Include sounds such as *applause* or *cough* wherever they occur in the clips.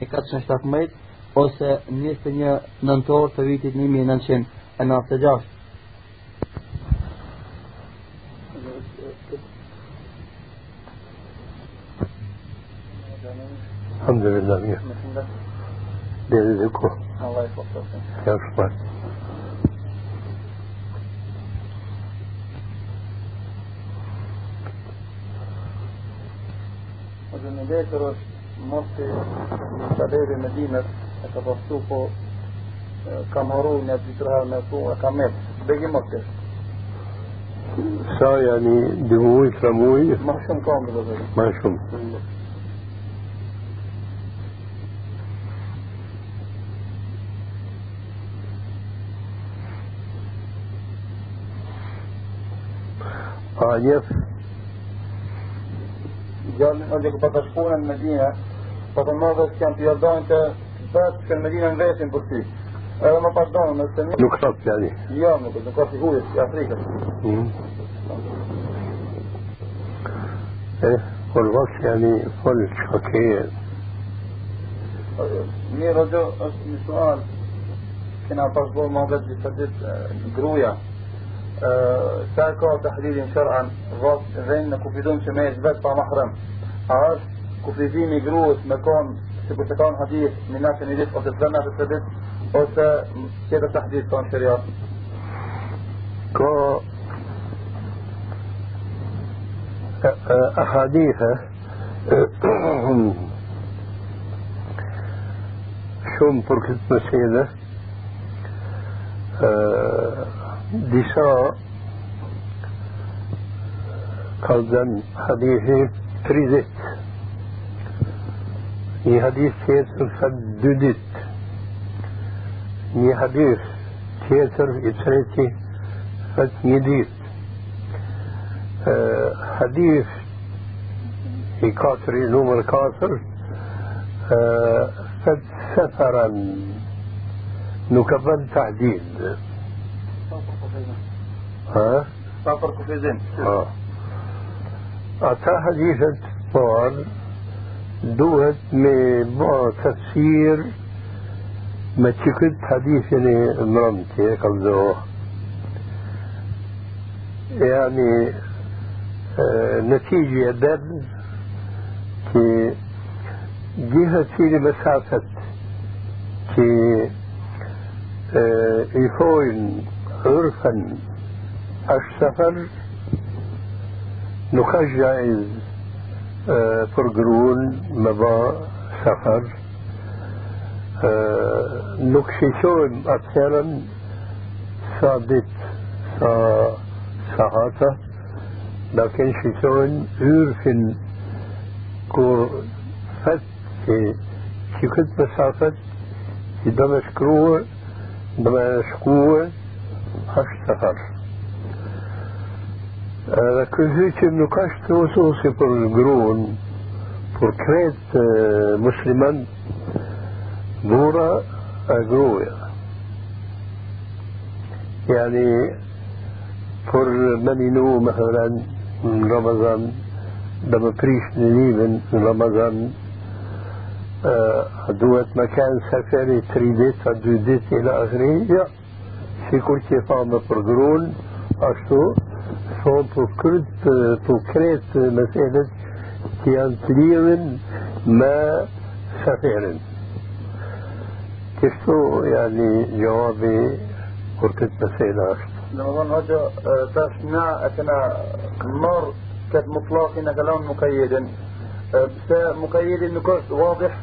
417 ose 21 nëntor të vitit 1996. الحمد لله بيرزقكم الله يحفظك يا شباب letër mosti në shaleri me dinët e ka pastu po kam haru një dy tre herë me tu e kam met. Begi mosti. sa يعني دموي فموي Ma shumë kam dhe dhe. ما شم آنف Gjallin ose ku pata shpunën në Medinë, po të madhe që janë të jardojnë të vetë që në Medinë në vesin për ty. Edhe më pas donë, nëse një... نكرت يعني Jo, nuk, nuk ka figurës, i Afrikës. مم. إيه والوقت يعني فل شوكية Mirë, o gjo, është një sual, kena pas bërë më vetë disa ditë gruja, sa e ka të hdidin shërën, vënë në kufidun që me e vetë pa mahrem. A është kufidimi gruës me konë, si kur të kanë hadith, një natë një ditë, ose të dhe natë të ditë, ose tjetër të hdidh tonë shëriat. كو أحاديث شوم për këtë mesele disa kaldan hadithi 30 një hadith tjetër thët dy dit një hadith tjetër i treti thët një dit hadith i katëri numër 4 thët سفرا نكبن تعديل ها Sa për kufizim. آه ata hadithet parë bë tafsir me që këtë hadithin e mërëmti e kalzohë يعني نتيجة دل كي جهة في مسافة كي يفوين عرفا السفر نخجع فرقرون مبا سفر. نكششون صادت صا ساعته. لكن شيطان عرف كور فت في كنت مسافة دمشق دمشق هشتفر Edhe ky hyqim nuk është të ususi për gruën, për kretë e, musliman, bura e gruja. Yani për meninu مثلا në Ramazan, dhe më prish në livin në Ramazan, duhet me kanë seferi 3 dit, a 2 dit, ila akhri, ja, sikur që e fa me për gruën, ashtu, thonë për kryt, për kret meselet që janë të lidhen me seferin. Kështu yani gjawabi për këtë mesele është. Në më dhënë hoqë, tash na e kena marë këtë mutlakin e kalon mukajedin. Pse mukajedin nuk është wadih?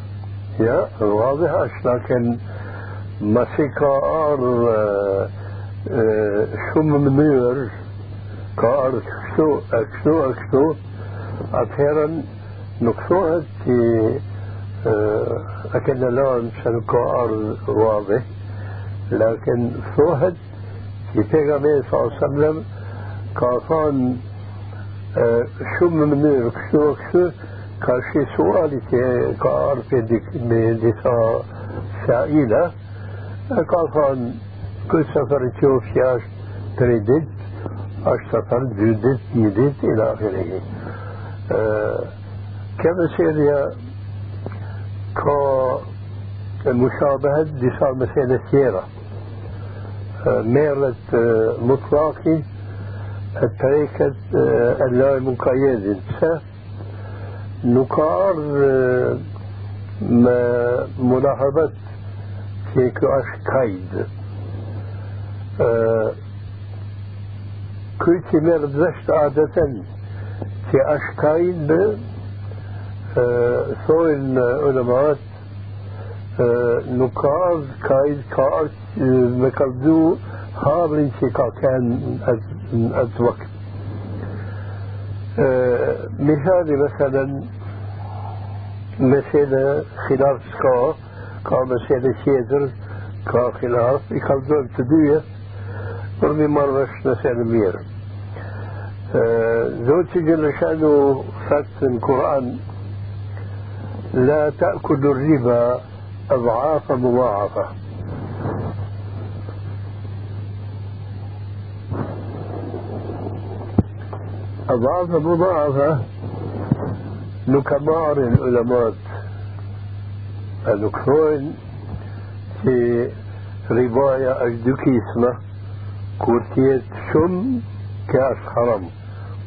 Ja, واضح është, lakin masi ka ardhë shumë mënyrë, ka ardhë kështu, e kështu, e kështu, atëherën nuk thohet që e kena lanë që nuk ka ardhë wadih, lakin thohet që pejgamberi sallallahu alaihi wasallam ka thënë shumë në mënyrë kështu e kështu ka shi suali që ka ardhë me disa saila e ka thënë këtë safar që ofë është tre dit أشتفل جدد جديد إلى آخره كما سير كمشابهة كا مشابهة لسار مسألة سيرة ميرة مطلقي اللاي مقيد سا نقار ملاحظة كيكو أشكايد munahabet që kjo është kajd. Ky që merë dhështë adeten që është kajd, thojnë ulemat, nuk ka kajd, ka me kaldu حاضر في كان الوقت مثال مثلا مسألة خلاف سكا كا مسألة شيدر كا خلاف يخلدون تدوية ورمي مرش مسألة مير زوجي جل شأنه فات القرآن. لا تأكل الربا أضعاف مضاعفة. أضعاف مضاعفة نكبار العلماء. نكفون في رباية أجدكي اسمه كورتيت شم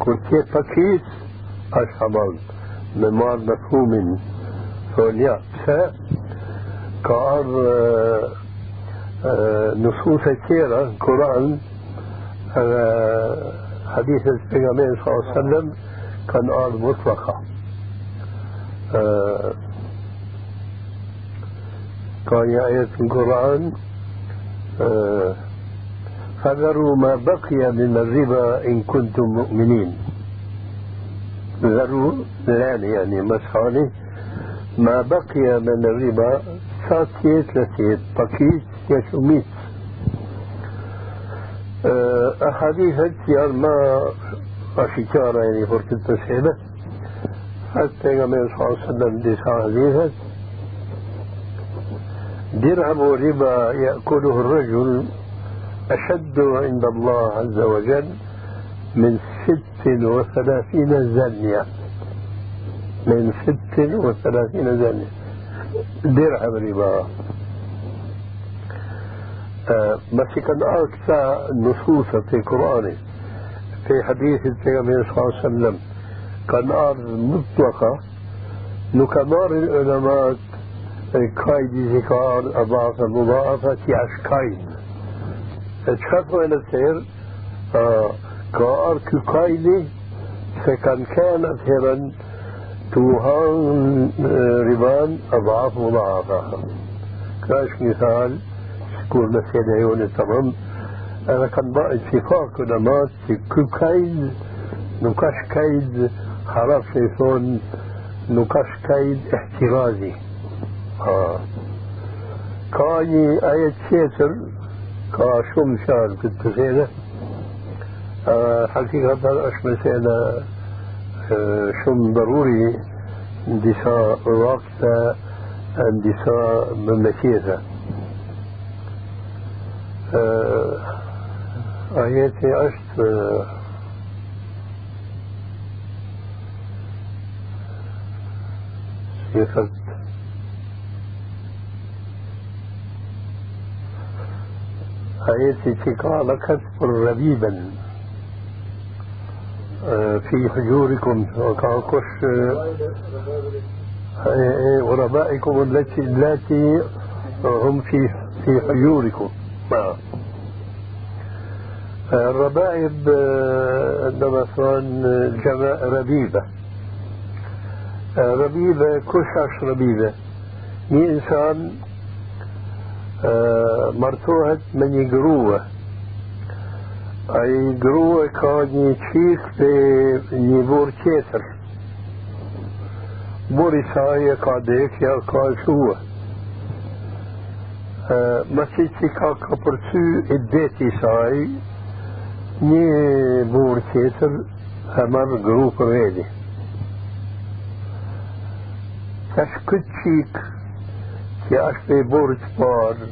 كاش حرام كورتيت بكيس أش حرام ممار مفهوم فوليا ف كار نصوص كثيرة القرآن حديث النبي صلى الله عليه وسلم كان قال مطلقة آه كان آية في القرآن آه فذروا ما بقي من الربا إن كنتم مؤمنين. ذروا الآن يعني مسحاني ما بقي من الربا ساتيت لسيت بقيت يشميت أحاديث janë ما ashikara يعني këtë mësime. حتى النبي صلى الله عليه وسلم ديسا حديثا درهم ربا يأكله الرجل أشد عند الله عز وجل من ست وثلاثين زنية. من ست وثلاثين زنية. درهم ربا. بس كان أكثر نصوص في القرآن في حديث النبي صلى الله عليه وسلم كان أرض مطلقة. نكبار العلماء كايد ذكر أضعاف مضاعفة أشكاين تشافوا إلى السير كأر كايدي فكان كان أثيرا توهان ربان أضعاف مضاعفة كاش مثال kur në fjene jone të rëmë, edhe kanë ba ittifak ulemat që ky kajd nuk është kajd haraf që i thonë nuk është kajd ihtirazi. Ka një ajet tjetër, qarë këtë të sene, حقيقة është mesela shumë ضروري vakte, në disa mëmëtjeta. آياتي عشت صيغة آياتي قال كسب ربيبا في حجوركم وكاكوش وربائكم التي التي هم في في حجوركم. نعم. الربائب مثلا جمع ربيبة. ربيبة كشاش ربيبة. ني إنسان مرتوهت من يقروه أي قروه كان يشيك بني بور تيتر بوري سايا كاديك يا كاشوه Masi që ka ka përcy i deti saj, një burë tjetër e marrë gru për vedi. Tash këtë qik që është e burë të parë,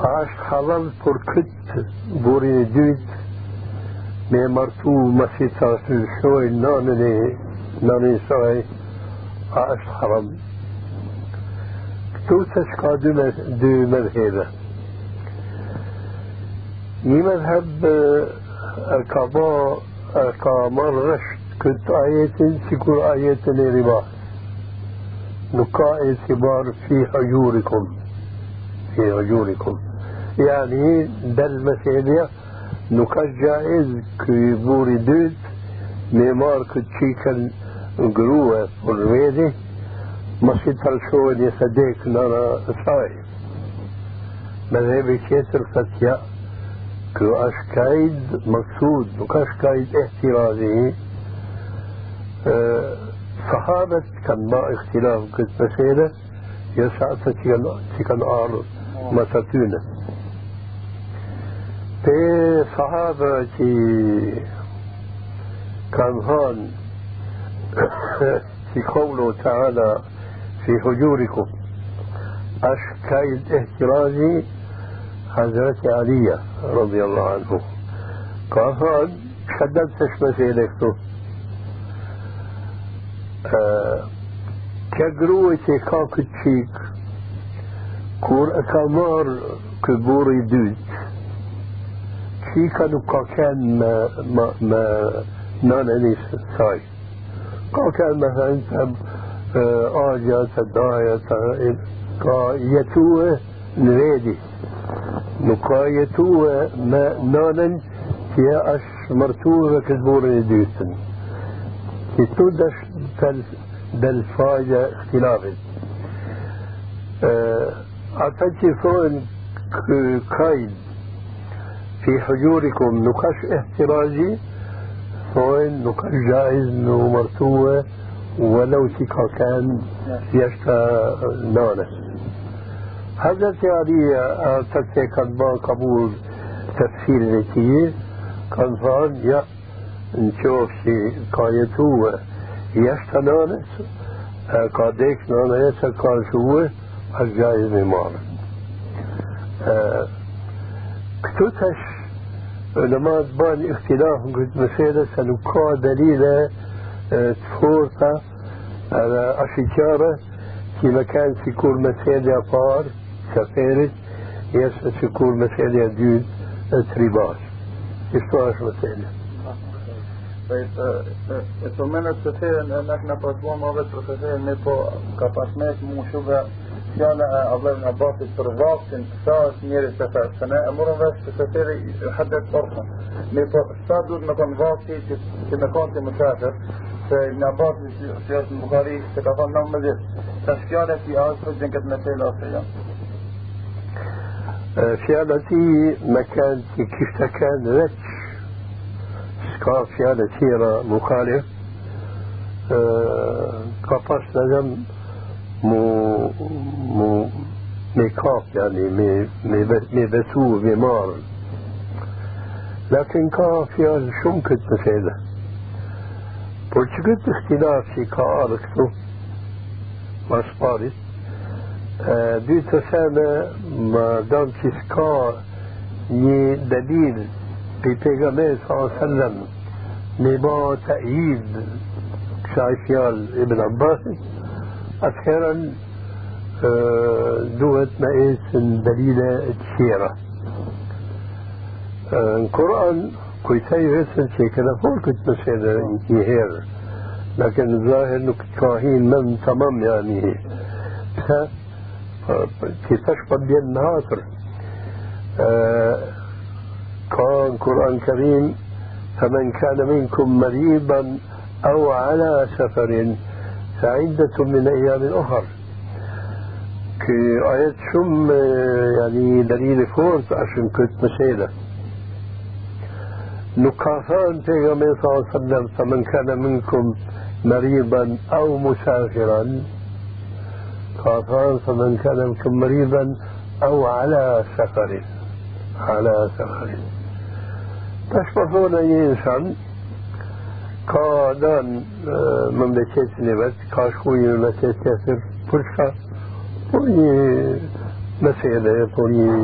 a është halal për këtë burin e dytë me martu masi të ashtë shoj nanën e nanën e saj, a është haram. këtu të shka dy, me, dy medhebe një medheb e ka ba e ka marrë rësht këtë ajetin si kur ajetin e ribas hajurikum yani del meselja nuk është gjaiz këj buri dyt me marë këtë qikën grue për vedi mos i tërshojnë e sadek nëra saj me dhebi tjetër fatja kë është kajd maksud nuk është kajd ehtirazi صحابة كان ما اختلاف قد مسألة يسعى تي كان آر مساتونة في صحابة كان هان *coughs* في قوله تعالى في حجوركم أشكايد احترازي حضرت علي رضي الله عنه. قال هان شددتش مسألة Kja grua që ka këtë qik, kur e ka marë këtë burë i dytë, qika nuk ka qenë me, me, me nënën i saj. Ka qenë me thënë të agja, të daja, të ka jetue në vedi. Nuk ka jetue me nënën që është mërtuve këtë burën i dytën. Që tu بل فايدة اختلافي أعتقد فون قيد في حجوركم نقاش احترازي؟ فون نقاش جائز نو ولو تكا كان يشتا نانس هذا يعني أعتقد كان ما قبول تفسير نتيه كان فان يا نشوف شي كايتوه jashtë nënës, ka dek nëna e se ka shuë, është gjajz me marë. Këtu tash لما تبان اختلاف قلت مسألة سنقع دليل تفورتا على أشجارة في مكان سيكون مسألة فار سفيرت يس سيكون مسألة دود تريباش يشتوهش مسألة e të menet të thirën e nek në pasbo më vetë për të thirën me po ka pasmet mu shuve fjale e në Abbasit për vaktin sa është njeri të thërë se ne e murën vesh që të thiri haddet orkën me po sa duhet me konë vakti që, që me konë të më qashër se në Abbasit që është në Bukhari se ka thonë në më gjithë sa shkjale që asë për gjën këtë mesela ose janë fjale ti me kanë që kishtë ka fjale tjera mukhalif ka pas لازم me me besu me marë lakin ka fjallë shumë këtë mësele por që këtë ihtilaf që ka arë këtu mas parit dy të sene më dam që s'ka një dalil پیغمبر صلى الله عليه وسلم لما تأييد شايفيال ابن عباس أخيرا دوت مقيس دليل السيرة القرآن كويتاي غسل شيء كده فوق كنت مسألة يهير. لكن الظاهر إنه كاهين من تمام يعني. كيفاش بدي النهاصر قال القرآن الكريم فمن كان منكم مريضا أو على سفر فعدة من أيام أخر. كي آيات شم يعني دليل فورت عشان كنت مسيلة. نقاطان پیغمبر صلى الله عليه وسلم فمن كان منكم مريضا أو مسافرا قاطان فمن كان منكم مريضا أو على سفر. على سفر. Tashpërthona një insan ka danë memleketin e vetë, ka shku një memleket tjetër, për shka? Për një mesele, për një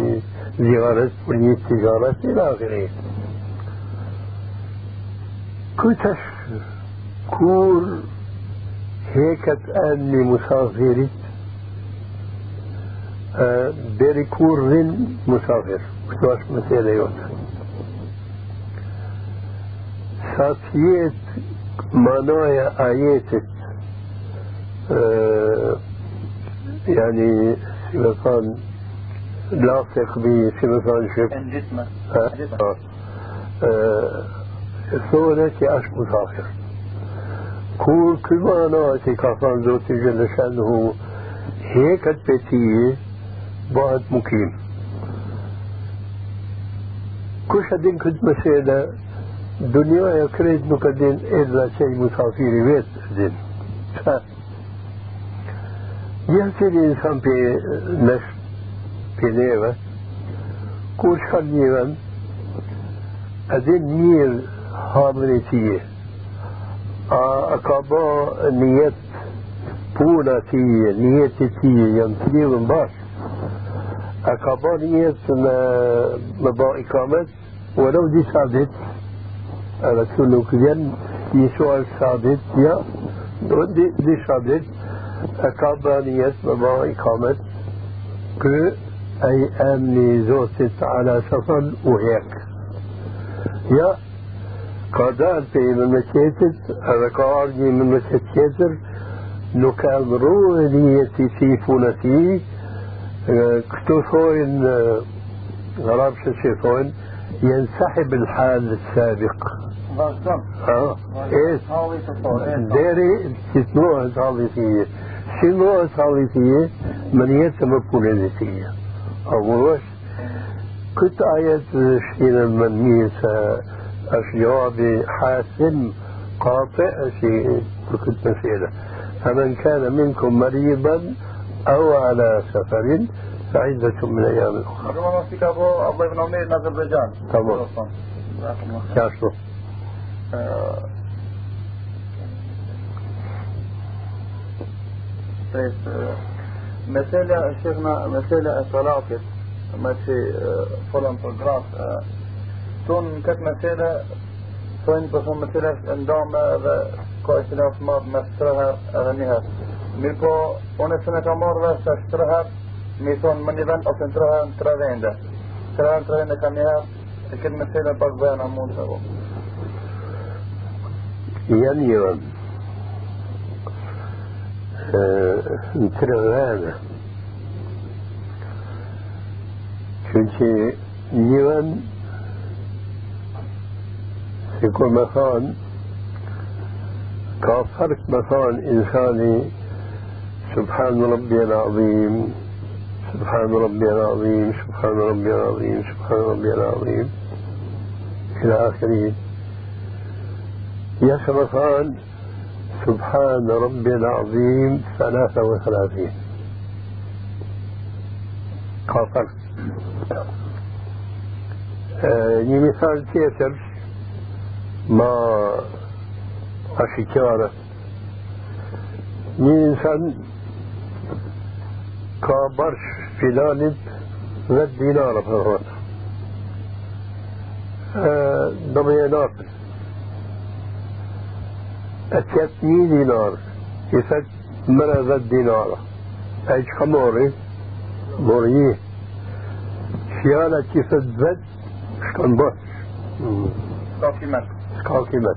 zigaret, për një tigaret, ila akhiri. Kujtash kur heket emni musafirit, deri kur rrin musafir. Kështu është mesela jote. Të jetë manoja ajetit يعني si me thonë lasek bi si me thonë shqip الجسم thonë që është musafir kur ky mana që ka thonë zoti Gjeleshanuhu heket për e krejt nuk e din illa që i musafiri vetë din يمكن الإنسان في نفس في نيرة كوش خليرا أدين مير هامريتية أكابا نيت të lidhën bashkë. A ka ba njetë në me ba i kamet, walau disa vjen një sual sa dit, ja, do disa dit, كابانية بما إقامة كو أي أمني زوتت على سفر وهيك يا قادان في من مكيتت هذا قارني من مكيتر نكال روحيتي في فونتي كتو ثوين غراب شو ينسحب الحال السابق. آه إيه؟ داري تتنوع صالحية شنو صالحية من يتم بوليسية أولوش كنت آيات شينا من ميسا أشجار حاسم قاطع شيء كنت مسيرة. فمن كان منكم مريضا أو على سفر سعيدة من أيام أخرى. ربما فيك أبو أبو ابن عمير مثلا شيخنا مثلا الطلاق ماشي في فلان فوتوغراف تون كت مثلا تون بسون مثلا اندام كويس ناس ما بمسترها اغنيها ميكو ونسنة كمار بس اشترها mi thonë më një vend ose në tërëher në tre vende. Tërëher në tre vende ka njëherë, e këtë mësile pak bëjnë a mund të bu. ينيرا ترغانا çünkü nivan يكون مثلا كفرت مثلا إنساني سبحان ربي العظيم سبحان ربي العظيم سبحان ربي العظيم سبحان ربي العظيم. إلى آخره. يشرفان سبحان ربي العظيم ثلاثة وثلاثين. خاطر آه مثال ما أشكارة një insan ka barsh filanit 10 dinara për rrët. Do me e natën. أتيتني دينار. يفت مرة دينار؟ أيش خموري مورية. فيانا كيفت ذات شكون بس s'ka kimet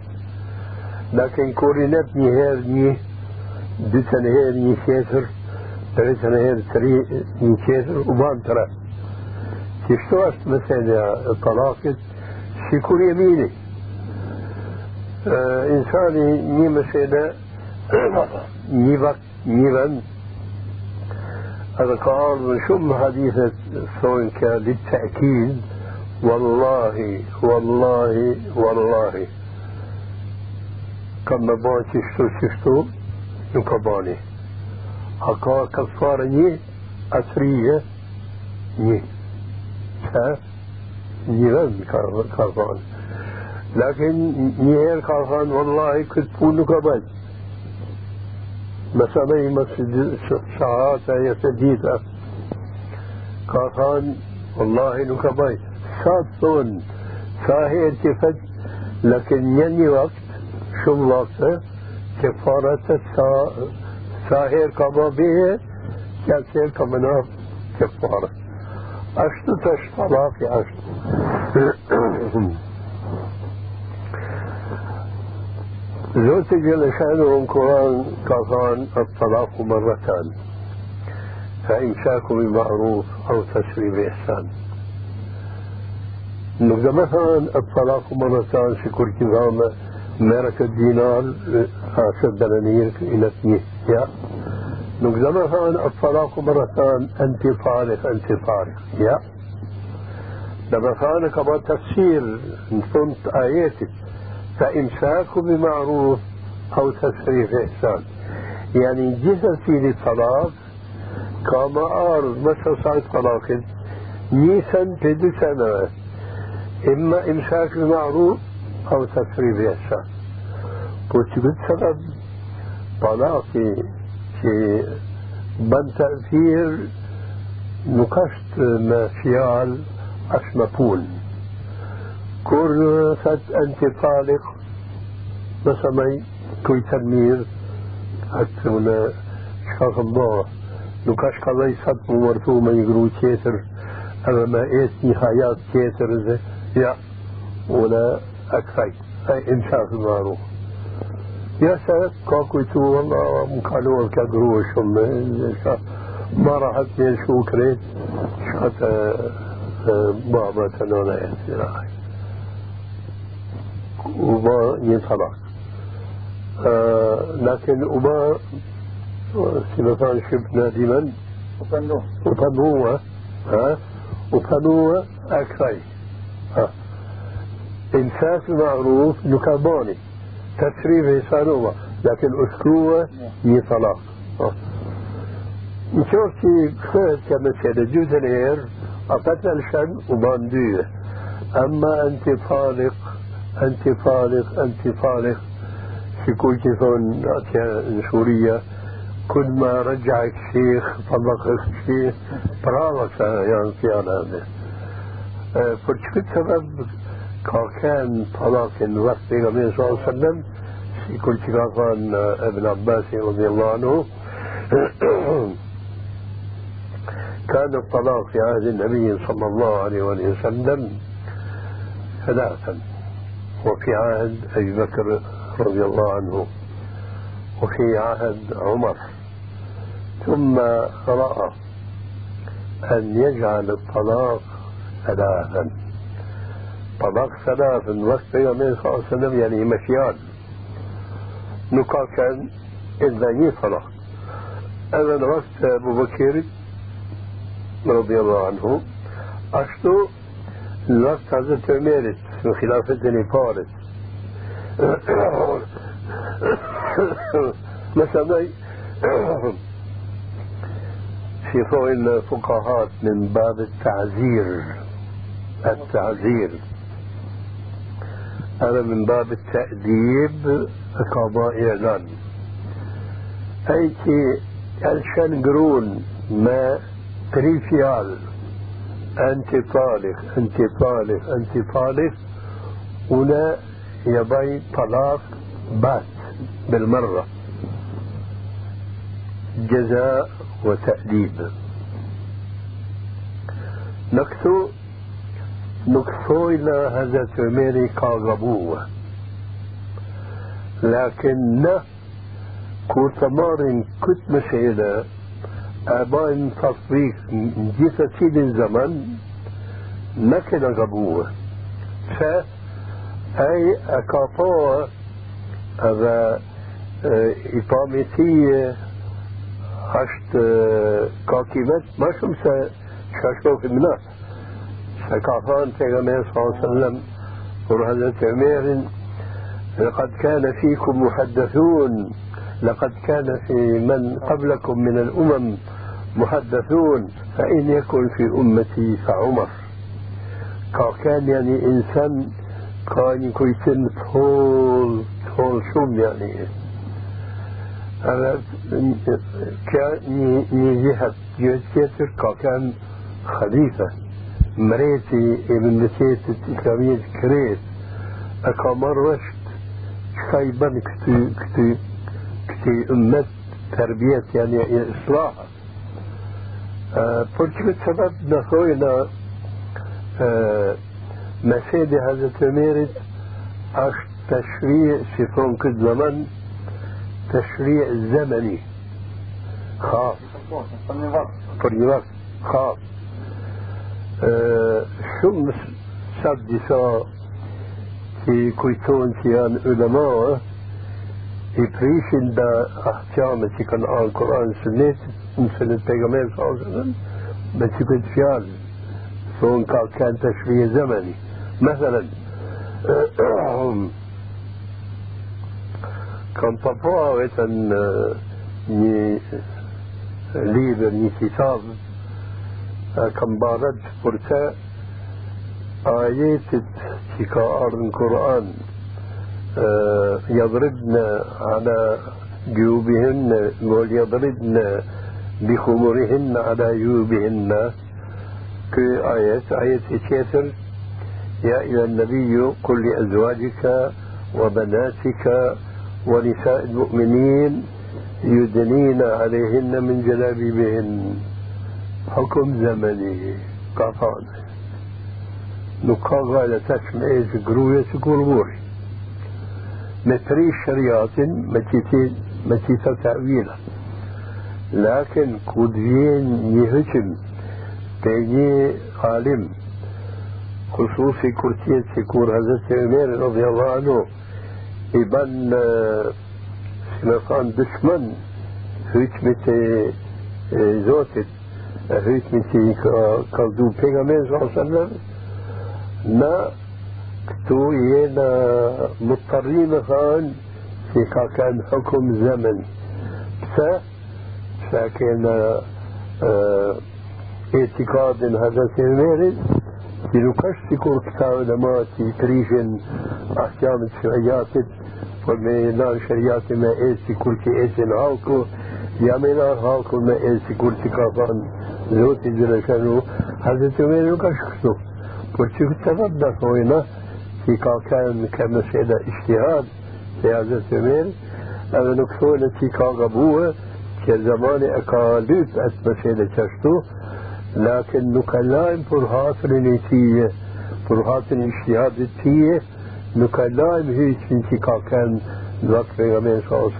لكن كورينات نهار ني دي سنهار ني tre سنهار تري ني تيتر وبان ترى. كيف شو أشت مثلا طلاقت؟ كل يميني. إنساني ني مثلا *coughs* ني وقت ني وقت هذا قال من شم حديثة كان للتأكيد. والله والله والله. كما بان شفتو شفتو يكباني أكا كفار ني أسرية ني ها ني كفار لكن نيهر كافان والله كنت بقول كبد مثلا مسجد ساعات هي سديدة. كافان والله نكبي ساتون ساهر كفت لكن يني وقت شو وقت كفارة ساهر كبابيه كاسير كمنا كفارة أشتو تش طلاق أشتو زوجتي جل شأنه القرآن كفان الطلاق مرتان فإمساك بمعروف أو تسريب بإحسان نقدر مثلا الطلاق مرتان في كل كظامة مارك الدينار عشر دنانير إلى اثنين يا نقدر مثلا الطلاق مرتان أنت فارق أنت فارق يا. لما كان كما تفسير نفهمت آياتك فإمساك بمعروف أو تسريح إحسان. يعني جهتي للطلاق كما أرض مثل صعد طلاق نيسان تدو سنة إما إمساك بمعروف أو تسريح إحسان. وتجد سبب طلاقي في بن تأثير نقشت ما فيال أشمبون كل فت أنت طالق مثلا كوي تنمير حتى هنا شاف الله نكاش قضي صد مورتو ما يقرو تيتر أما ما إيت نهايات تيتر يا ولا أكفي أي إنشاء المعروف يا سيد كاكو تو والله مكانو كقروش ما راحت من شو كريت شات بابا تنونا يا وما ينطلق. آه لكن وما سمثان شبنا ديما وفنوه ها وفنوه أكثر ها إنساس معروف نكابوني تسريب إنسانوما لكن أسكوه يطلق. نشوفتي خير كما سيدة جوز الإير أقتل شن وباندوه أما أنت فالق أنت فارغ أنت في كل كيفون سوريا كل ما رجعك شيخ طلقك شيخ برافك يعني في هذا فشكت سبب كان طلاق الوقت النبي صلى الله عليه وسلم في كل كيفان ابن عباس رضي الله عنه. *coughs* كان الطلاق في عهد النبي صلى الله عليه وسلم ثلاثا وفي عهد أبي بكر رضي الله عنه وفي عهد عمر. ثم رأى أن يجعل الطلاق ثلاثا. طلاق ثلاثا وقت النبي صلى الله عليه وسلم يعني مشيان. نقا كان إذا طلاق. أنا وقت أبو بكر رضي الله عنه أشتو الوقت حضرت عميرت في خلافتني فارس. *coughs* مثلا في فوق الفقهاء من باب التعزير التعزير أنا من باب التأديب قضاء إعلان. أي كي الشان قرون ما تريفيال أنت طالق أنت طالق أنت طالق ولا يبي طلاق بات بالمرة. جزاء وتأديب. نكتو إلى هذا تميري كاغبوه لكن كنت مارن كنت مسئلة أبان تطبيق جيسة سيد الزمن ما كان غبوه ف أي أكافو هذا إقامتي هشت كاكيمت ما شمسة شاشوف فكافان تيغمير صلى الله عليه وسلم وهذا عمير لقد كان فيكم محدثون لقد كان في من قبلكم من الأمم محدثون فإن يكن في أمتي فعمر. كان يعني إنسان كان يكون طول طول شوم يعني. كان جهة جهة كتر كان خليفة. مريتي ابن نسيت الإسلامية كريت. أكامر رشد خيبا كتي كتي كتي أمت تربية يعني për që këtë sebeb në thojnë مسيدي هذا التميرد أش تشريع سيفون كد زمن تشريع زمني. خاص. për një vakt khas shumë sad disa që kujtojnë që janë ulema i prishin da ahkame që kanë anë Koran sënnet në sënnet pegamer sa me që këtë fjallë thonë ka kanë të shvije zemeni مثلا kam pa po vetën një libër, një kitab kam barat për të ajetit që ka ardhë në Kur'an يضربن على جيوبهن وليضربن بخمرهن على جيوبهن. كي آية آية كيتر يا أيها النبي قل لأزواجك وبناتك ونساء المؤمنين يدنين عليهن من جلابيبهن. حكم زمني قطعنا نقاغا لتسمع إيش قروية قربوري متري شريعة متيتا تأويلا لكن كودين يهجم تيجي عالم. خصوصي كرسية سيكون حضرت عمر رضي الله عنه يبان سمقان دشمن hükmeti e, Zotit, e, hükmeti ka kaldu pejgamberi sallallahu alaihi wasallam na këtu jena مضطرين خان في كان حكم زمن pse pse kena etikadin Hazreti Ömer'in që nuk është sikur këta ulema që i prishin ahkamit shëriatit, por me nar shëriatit me e sikur që esin halku, ja me nar halku me e sikur që ka thënë Zotit dhe në shënu, Hazreti Umeri nuk është kështu. Por që këtë të dhe thojna, që ka kanë ka mësela ishtihad se Hazreti Umeri, edhe nuk thojnë që ka gabuhe, që zamani e ka lyt atë mësele qashtu, لكن نكلاim për hatrin e tije, për hatrin e ishtihadit tije, nuk e lajm hiqin që ka kënë për nga mërë s.a.s.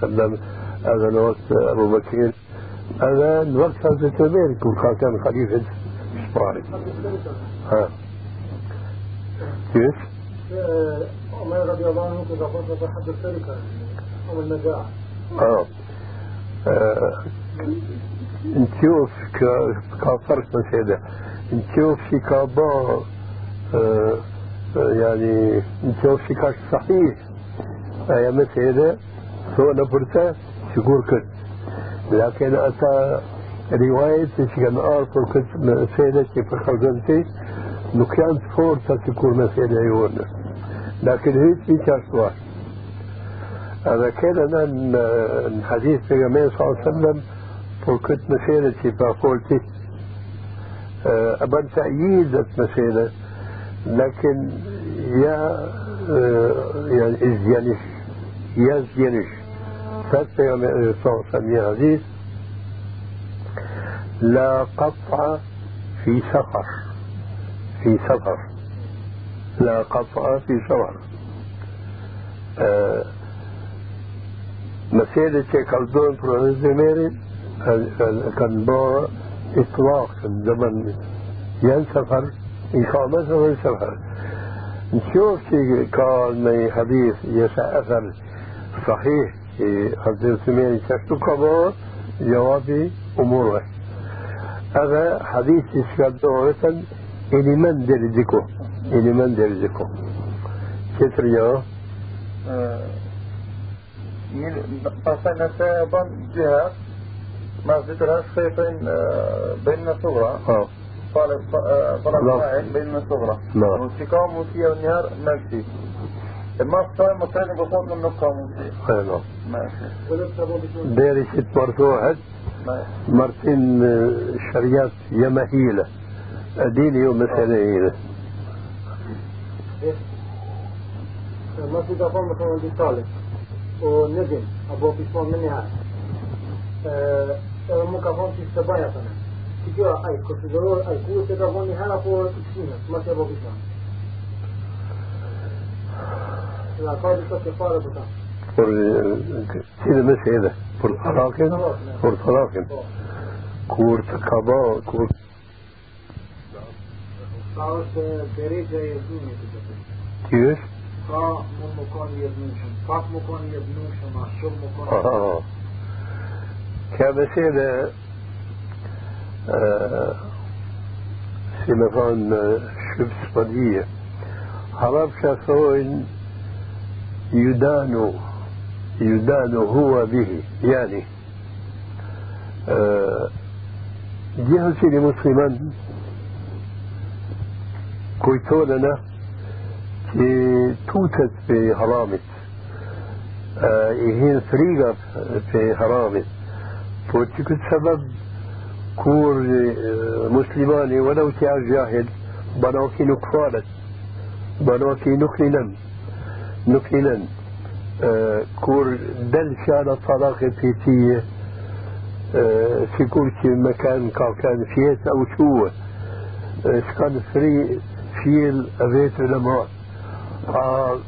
edhe në vakt Abu Bakir, vakt Hazret Ömer, kur ka kënë khalifet shparit. Ha. كيف؟ عمر رضي الله عنه كذا فضل حد الشركة أو النجاح. آه نشوف كفرق مسألة نشوف شي كابا يعني نشوف شي كاش صحيح هي مسألة سوى نبرتا شكور كت لكن أتا رواية كان آخر كت مسألة كيف خلقنتي نكيان فورتا شكور مسألة يونا لكن هيك في كاش واحد. هذا كان الحديث في النبي صلى الله عليه وسلم وكنت مسيرة بافولتي أبان تأييد مسيرة. لكن يا يعني إزيانش يا زيانش فات يوم صلى الله عليه حديث لا قطع في سفر في سفر. لا قطع في سفر. أه مسيرة كالدون برونز كان بو إطلاق زمن ين سفر إقامة وين سفر نشوف كان حديث يسا أثر صحيح. حضرت سمين شفتو كبار جوابي أموره هذا حديث يشكال دورة إلي من درجكو إلي من درجكو كتر يا pastaj nëse bën gjihad مسجد العشق بين بين الصغرى آه. طلب بين الصغرى نعم واستقام موسيقى والنهار ماشي ما صار مكان بصوت من اي نعم ماشي. ديري ست مرتوحد مرتين شريات يمهيلة. ديني يوم هيلة ما في دفع مثلا دي طالب وندم أبو konsiderohet ai kur se ka vonë një herë apo të këshimet, ma që e bëgë islam. La ka disa që fare për ta. Por cilë me se edhe, për talakin, për talakin. Kur e që thojnë, يدان يدان هو به يعني جهة لمسلمان kujtonëna që tutet për haramit, i hinë frigat për haramit, po që këtë sebeb kur muslimani walau që nuk linen, nuk linen, kur del fjala talak e pitije, sikur që me kanë ka kanë fjetë au quë, s'kan fri فيل بيت الأموات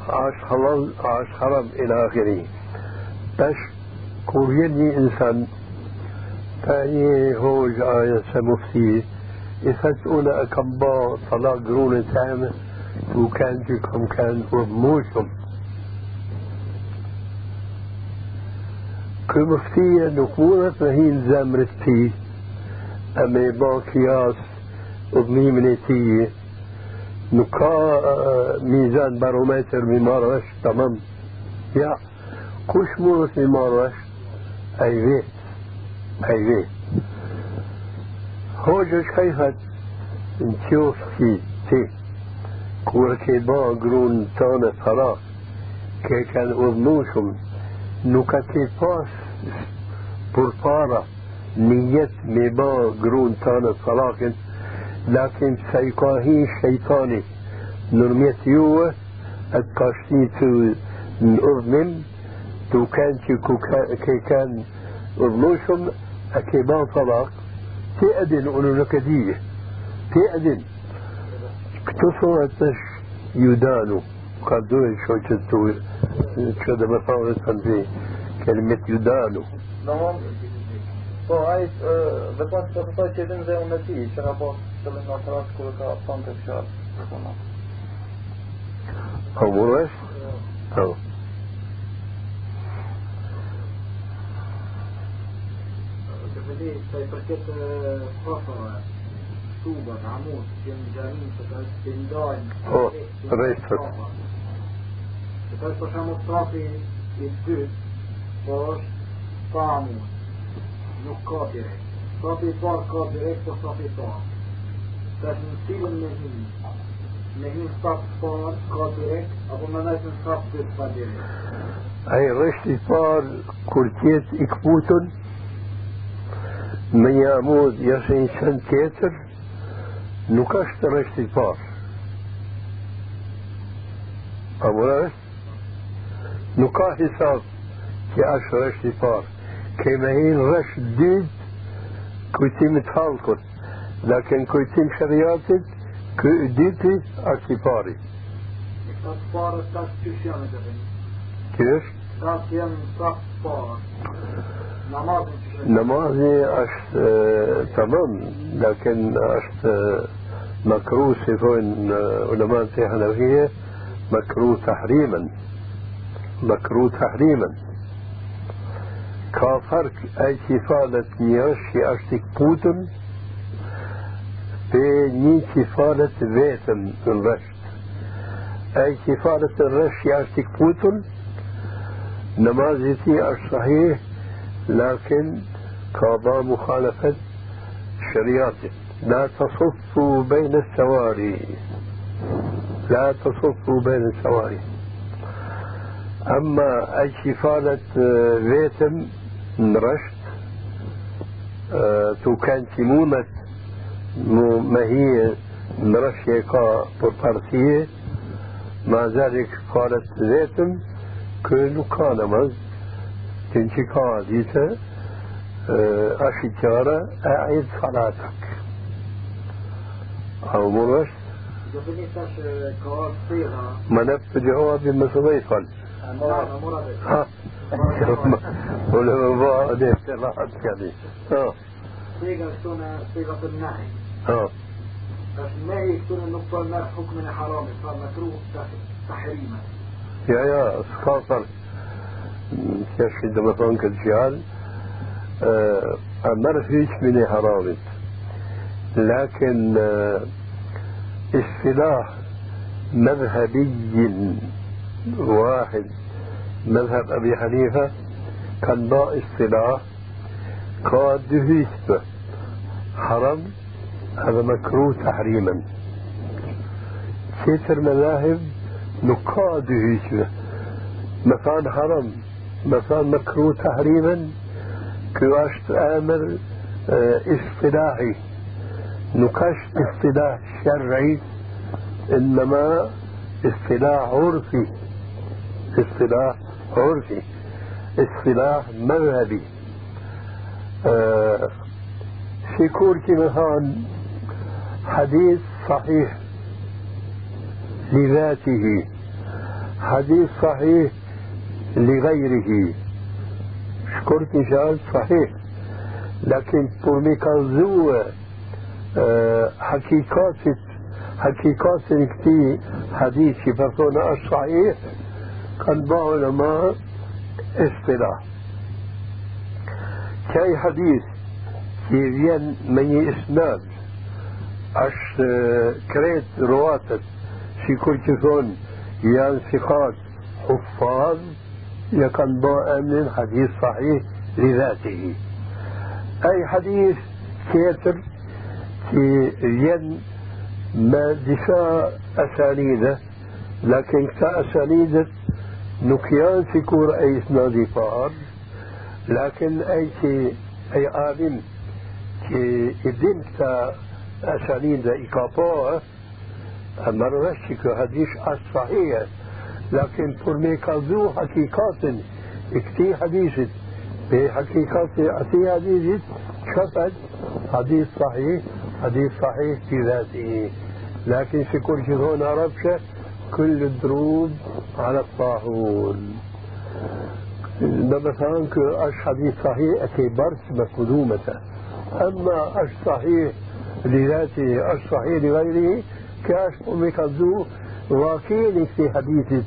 عاش حلال عاش حرام إلى آخره. بس كوريني إنسان تاني هوج آية مفتي يفتقون أكبا طلاق قرون تامة وكان جيكم كان وبموشم كل مفتية نقولة هي زمرتي أمي باقياس وبني منتيه nuk ka mizan barometër mi marrë është tamam ja kush mund mi marrë është ai vet ai vet hoqë është ka i thët në qofë që ti وكي با قرون تانا فرا كي كان أظنوشم نكتي باش برطارة نيت مبا قرون تانا فرا لكن سيقاهي شيطاني نرميت يوه اتقاشتي تو الاذنم تو كان كي كان أظنوشم اكي با فرا تأذن انو نكديه تأذن طلاق تأذن أنو نكدية تأذن كتصورتش يدانو قال دول شو جدو كده مثلا في كلمة يدانو Po, ai dhe pas të të që edhe dhe unë ti, që ka pas të lënë në atërat kërë ka thonë të fsharë. Po, mërësh? Po. Të vëdi, të i përket kofëve, tubat, amut, që në gjamin, që ka të ndajnë, Po, rejtët. Që ka është për shumë strafi i dytë, po është pa amut. nuk ka direkt. Sapi i parë ka direkt, po sapi i parë. Tash në cilën me hinë? Me hinë sapë parë ka direkt, apo me nëjtë në sapë dytë pa direkt? Ai rresht i parë kur tjetë i këputën, me një amud jashtë një qënë tjetër, nuk është rresht i parë. Apo është? Nuk ka hisab që është rresht i parë. كما هي غش جديد كويتين تخلقت لكن كويتين شرياتك ديتي أكتفاري كيف؟ نمازي اش آه، تمام لكن اش آه، مكروه سيفون آه، علماء الحنفيه مكروه تحريما. مكروه تحريما. كافرك أي صفالة نيشي أشتك بوتن في ني كفالة ذاتن الرشد أي كفالة الرشي أشتك بوتن نمازي تي اش صحيح؟ Ka ba mukhalafet shëriatit. لا تصفوا بين السواري. لا تصفوا بين السواري. أما أي شفالة فيتم نرشت تو كان تيمومة ما هي نرشيكا بوربارتية مع ذلك قالت ذاتم كل كان مز تنشي ديتا أشجارة أعيد صلاتك أو مرش ما المسوي صل ها. ولا ما ده صلاة يعني ها. صيغة سنة صيغة النهي ها. النهي النقطة النهي حكم حرام صار مكروه تحريما يا يا خاطر عندما تنك الجهال أمر فيش من حرام لكن اصطلاح مذهبي واحد مذهب أبي حنيفة كان با اصطلاح. قاد هيسبة حرام هذا مكروه تحريما. كثر مذاهب نقاد هيسبة مثلا حرام. مثلا مكروه تحريما كواش آمر آه اصطلاحي. نكاش اصطلاح شرعي إنما اصطلاح عرفي. اصطلاح عرفي اصطلاح مذهبي. آه شكور مثلا حديث صحيح لذاته. حديث صحيح لغيره. شكرت مثال صحيح. لكن بورميكالزو أه حقيقات حقيقات كتي حديثي فرصونا الصحيح كان بعض علماء اصطلاح. كاي حديث كي vjen me një isnad është kret ruatët si kur që thonë janë يكن من حديث صحيح لذاته. أي حديث كيتر في ين ما دفاع أسانيده لكن كأسانيد نكيان في كور أي اسنادي فار لكن أي كي أي عالم كي إدين تا أسانيد إكابوه أما رشك حديث الصحيح لكن kalzu hakikatin e këti hadisit be hakikati ati hadisit شفت حديث صحيح حديث صحيح في ذاته لكن في كل شيء هون ربشة كل الدروب على الطاحون ده مثلا اش حديث صحيح اكي برس مقدومة اما اش صحيح لذاته اش صحيح لغيره كاش امي كذو واكيل في حديث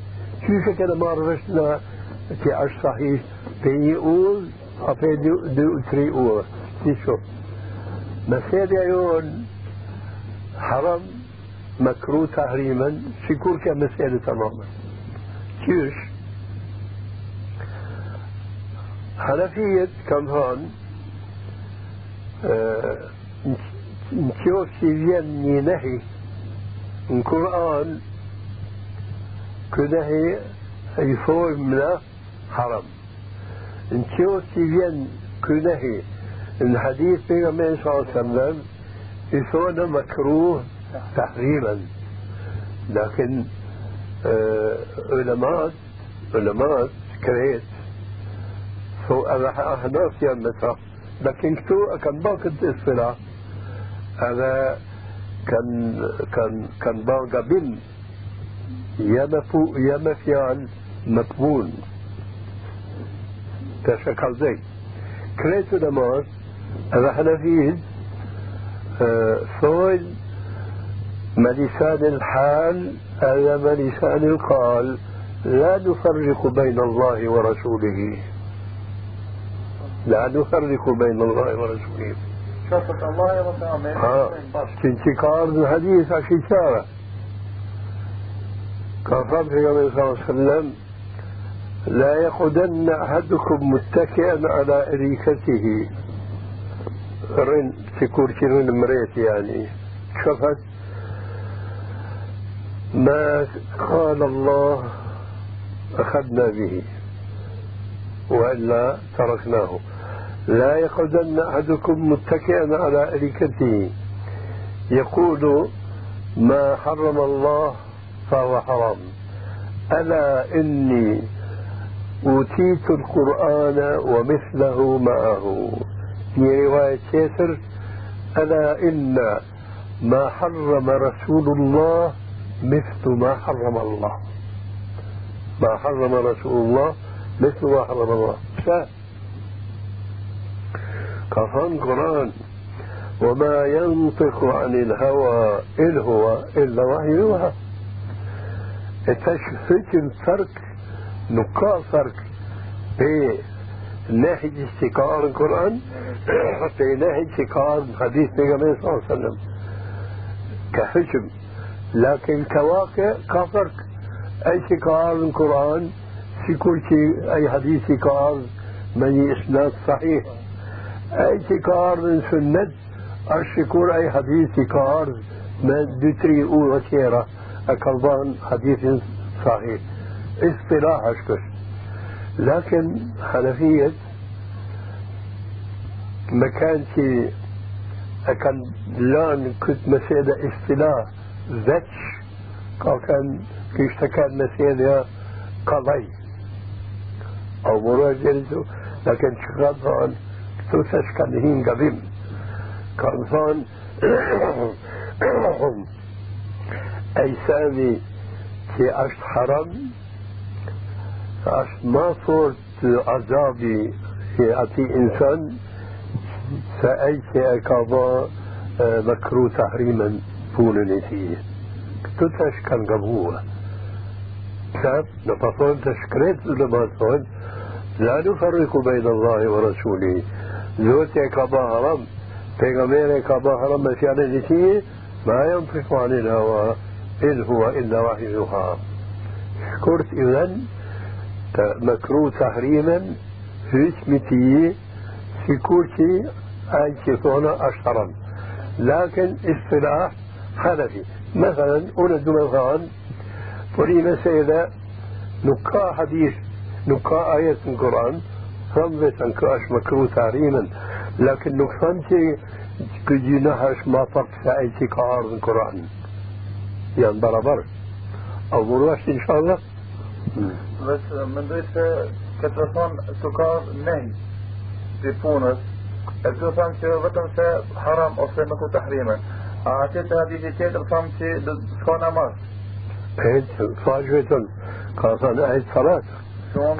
كيف كان مارسنا كي اش صحيح بيقول افي دو دو تري اور شوف مسألة يون حرام مكروه تحريما شكور كمسألة تماما كيش حنفية كم هون نشوف سيفيان نهي القرآن كنهي يفوق من حرام. نشوف سيفيان كنهي الحديث بيغمبر صلى الله عليه وسلم يسونا مكروه تحريما. لكن آه علماء علماء كريت. سو أحناف يمتها لكن كتو كان باقي الاصطلاح هذا كان كان كان باقي بن يا مفيال مقبول تشكل زي كريت علماء هذا حنفيد ثول ملسان الحال هذا ملسان القال لا نفرق بين الله ورسوله لا نفرق بين الله ورسوله شرطة الله يا رسول ها انتقار الحديث شكارة كان صلى الله عليه وسلم لا يقعدن أحدكم متكئا على أريكته. رن في كرسي مريت يعني. شفت؟ ما قال الله أخذنا به وإلا تركناه. لا يقعدن أحدكم متكئا على أريكته. يقول ما حرم الله فهو حرام. ألا إني أوتيت القرآن ومثله معه. رواية كيسر ألا إن ما حرم رسول الله مثل ما حرم الله. ما حرم رسول الله مثل ما حرم الله. ف كفان قرآن. وما ينطق عن الهوى إن هو إلا وحي يوحى. تشفت الفرق نقاء فرق بين ناحية استقرار القرآن في ناحية استقرار حديث النبي صلى الله عليه وسلم كحجم لكن كواقع كفرق. أي استقرار القرآن في كل شيء أي حديث استقرار من إسناد صحيح. أي استقرار من سنة الشكور أي حديث استقرار من دتري أو وشيرة أكلبان حديث صحيح. اصطلاح أشكر لكن حنفية كانش كان لأن كنت مسألة اصطلاح ذاتش كان كيش كان مسألة قضي. أو مراجعته لكن شغال فان توسش كان هين قبيم. كان فان *coughs* أي سامي في أشت حرام أشت ما صورت عذابي في أتي إنسان فأي شيء كابا مكروه تحريما بونني فيه. تتش كان قبوة. ساب نفصل تشكريت لما صون لا نفرق بين الله ورسوله. زوجة كابا حرام پیغمبر كابا حرام مشيانة نسيه ما ينطق عن الهوى. إن هو إلا وحي يوحى شكرت إذن مكروه تحريما في في كورتي أنت ثونا أشهرا. لكن اصطلاح حنفي. مثلا أولد مثلا فري مسألة نقاء حديث نقاء آية من القرآن رمزة كأش مكروه تحريما. لكن نقصان كجي نحش ما فرق ساعتي كعارض القرآن. يعني برابر أو مروش ان شاء الله بس mendoj se këtë të thonë të ka nej të punës e të thonë që vetëm se haram ose nuk u të hrime a atë të hadithi tjetër thonë që s'ka namaz. هيك فاجوة كان أهل صلاة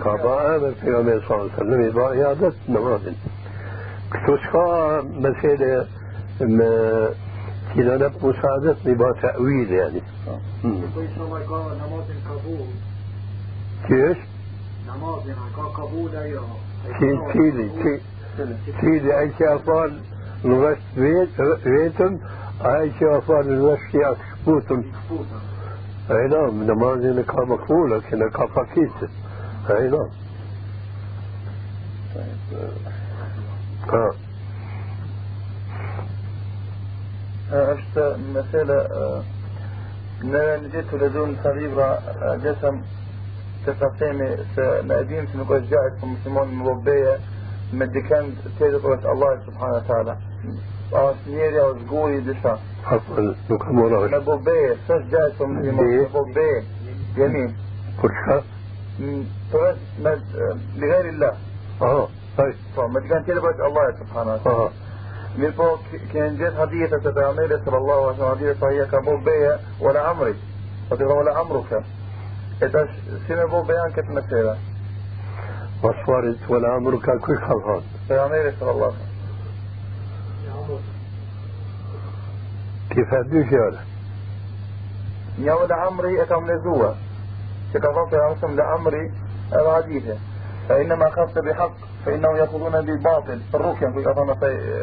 كابا آمر في يوم صلى الله عليه وسلم يبقى إعادة نماز كتوشكا مسألة كنا نب مساعدتني بتأويل يعني كل قال نماز قبول. كيف؟ نماز يعني أيوه تيلي تيلي أي شيء أفعل الغش بيت بيتم أي شيء أفعل الغش أكسبوتم أي نعم نماز كا مقبولة كنا كا فكيت أي نعم. آه. Është mesela në në gjithë të lexuar në libra gjesëm të ta themi se në edhim se nuk është gjajt për muslimon më lobeje me dikend tjetër për Allah subhanahu wa taala është njeri o zguri disa عفوا nuk kam ora me bobeje s'është gjajt për muslimon me bobeje jemi فرشة për me بغير الله آه طيب po me dikend tjetër për Allah subhanahu wa taala آه من فوق كان جاء حديث هدية تتعمل صلى الله عليه وسلم حديث صحية كبول بيا ولا عمري. وتقول ولا عمرك. إذا سنة بول بيا كت مسيرة وشوارت ولا عمرك كوي خلفان تتعمل صلى الله. عليه وسلم كيف هدوش يا ولد يا ولا عمري أكم نزوة كتفصل عمسهم لعمري العديدة فإنما خفت بحق. فإنهم يأخذون بالباطل الركن في أظن في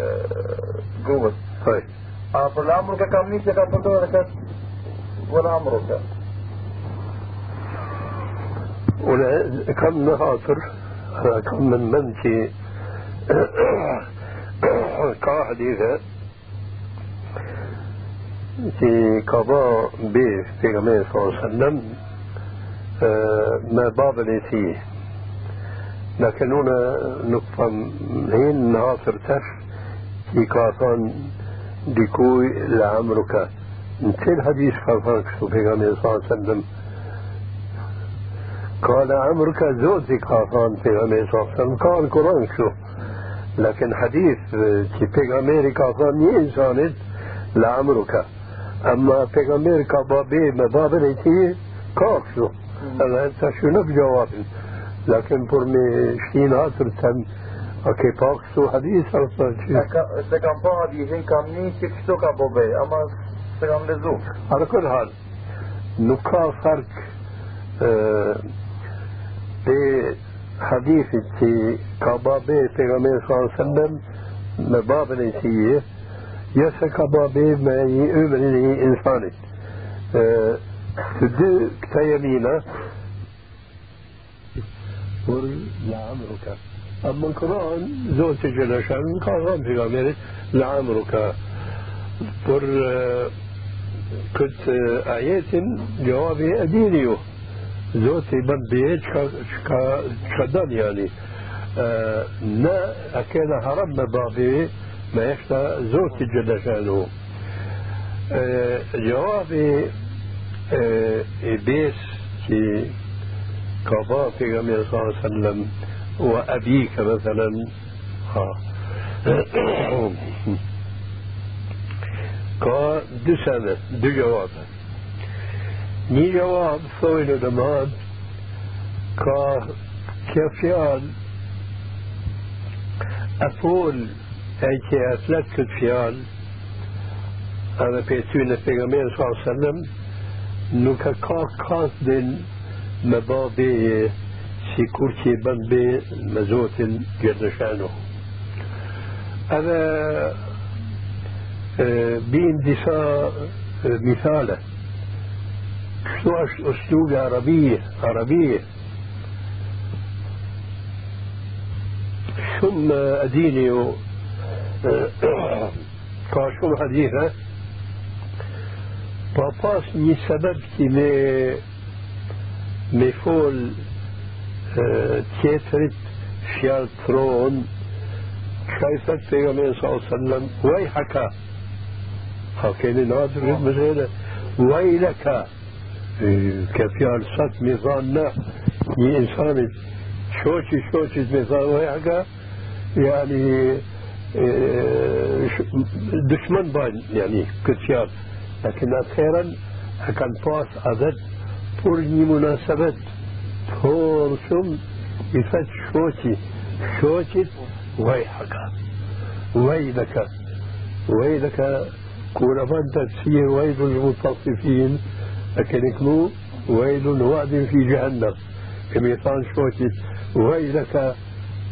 جوز طيب. آه فالأمر كم نيسي كم بدور كت ولا أمر كت ولا كم نخاطر كم من منتي كحديثة *coughs* في قضاء به في غمية صلى الله عليه وسلم ما باب فيه. لكن هنا نقطة هين ناصر تش في كاسان ديكوي لعمرك. مثل حديث كاسان غمية صلى الله عليه وسلم. قال عمرك زوجي كاسان في غمية صلى الله عليه وسلم. قال القرآن شو. لكن حديث كي بيغاميري كافان ني انسانت لعمرك. اما بيغاميري كابابي مبابر ايتي كاكسو هذا نك جواب لكن برمي شتين هاتر تن اكي باق شتو حديث أو صار شي سكام باق ابي هين كام نين شك شتو كا بوبي اما سكام لزو. على كل حال. نكا فرق آه، بي حديث تي كبابي تيغامي صلى الله عليه وسلم مباب نسيه يسا كبابي ما يؤمن لي إنساني آه، تدو كتا يمينه قل لعمرك أما القرآن زوجة جلاشة قرآن في غامرة لعمرك قل كنت آيات جوابي اديريو زوتي بنبيت شكا شكدان يعني. آه، نا أكينا هرب بابي ما يشتا زوتي جلاشانو آه، جوابي آه، بيس كفاتك من صلى الله عليه وسلم وأبيك مثلا. كا *coughs* دو سنة دو جواب. ني جواب ثوين الأمان كا كفيال أقول أي كي أثلت الفيال أنا بيتوين في صلى الله عليه وسلم نوكا كا قاصدين مبابي في كورتي بابي مزوت جردشانو أنا آه، بين دفاع آه، مثالة. شو أسلوب عربية عربية. ثم أديني كاشوم آه، *coughs* حديثة باباس من سبب كي شو أسلوب عربية عربية ثم أديني كاشوم حديثة باباس ني سبب كي مي مي فول تيترت فيال ترون كيف پیغمبر صلى الله عليه وسلم ويحك. كان نادر مثلا ويلك. كفيال صد ميزان ني إنسان شوشي شوشي ميزان ويحك. يعني دشمن بان يعني كتيار لكن أخيرا كان باس عدد بورني مناسبة تورسم يفت شوشي شوشي ويحك ويلك ويلك كون فانت تسير ويل للمتصفين لكن يكونوا ويل وعد في جهنم. كميطان شوتي ويلك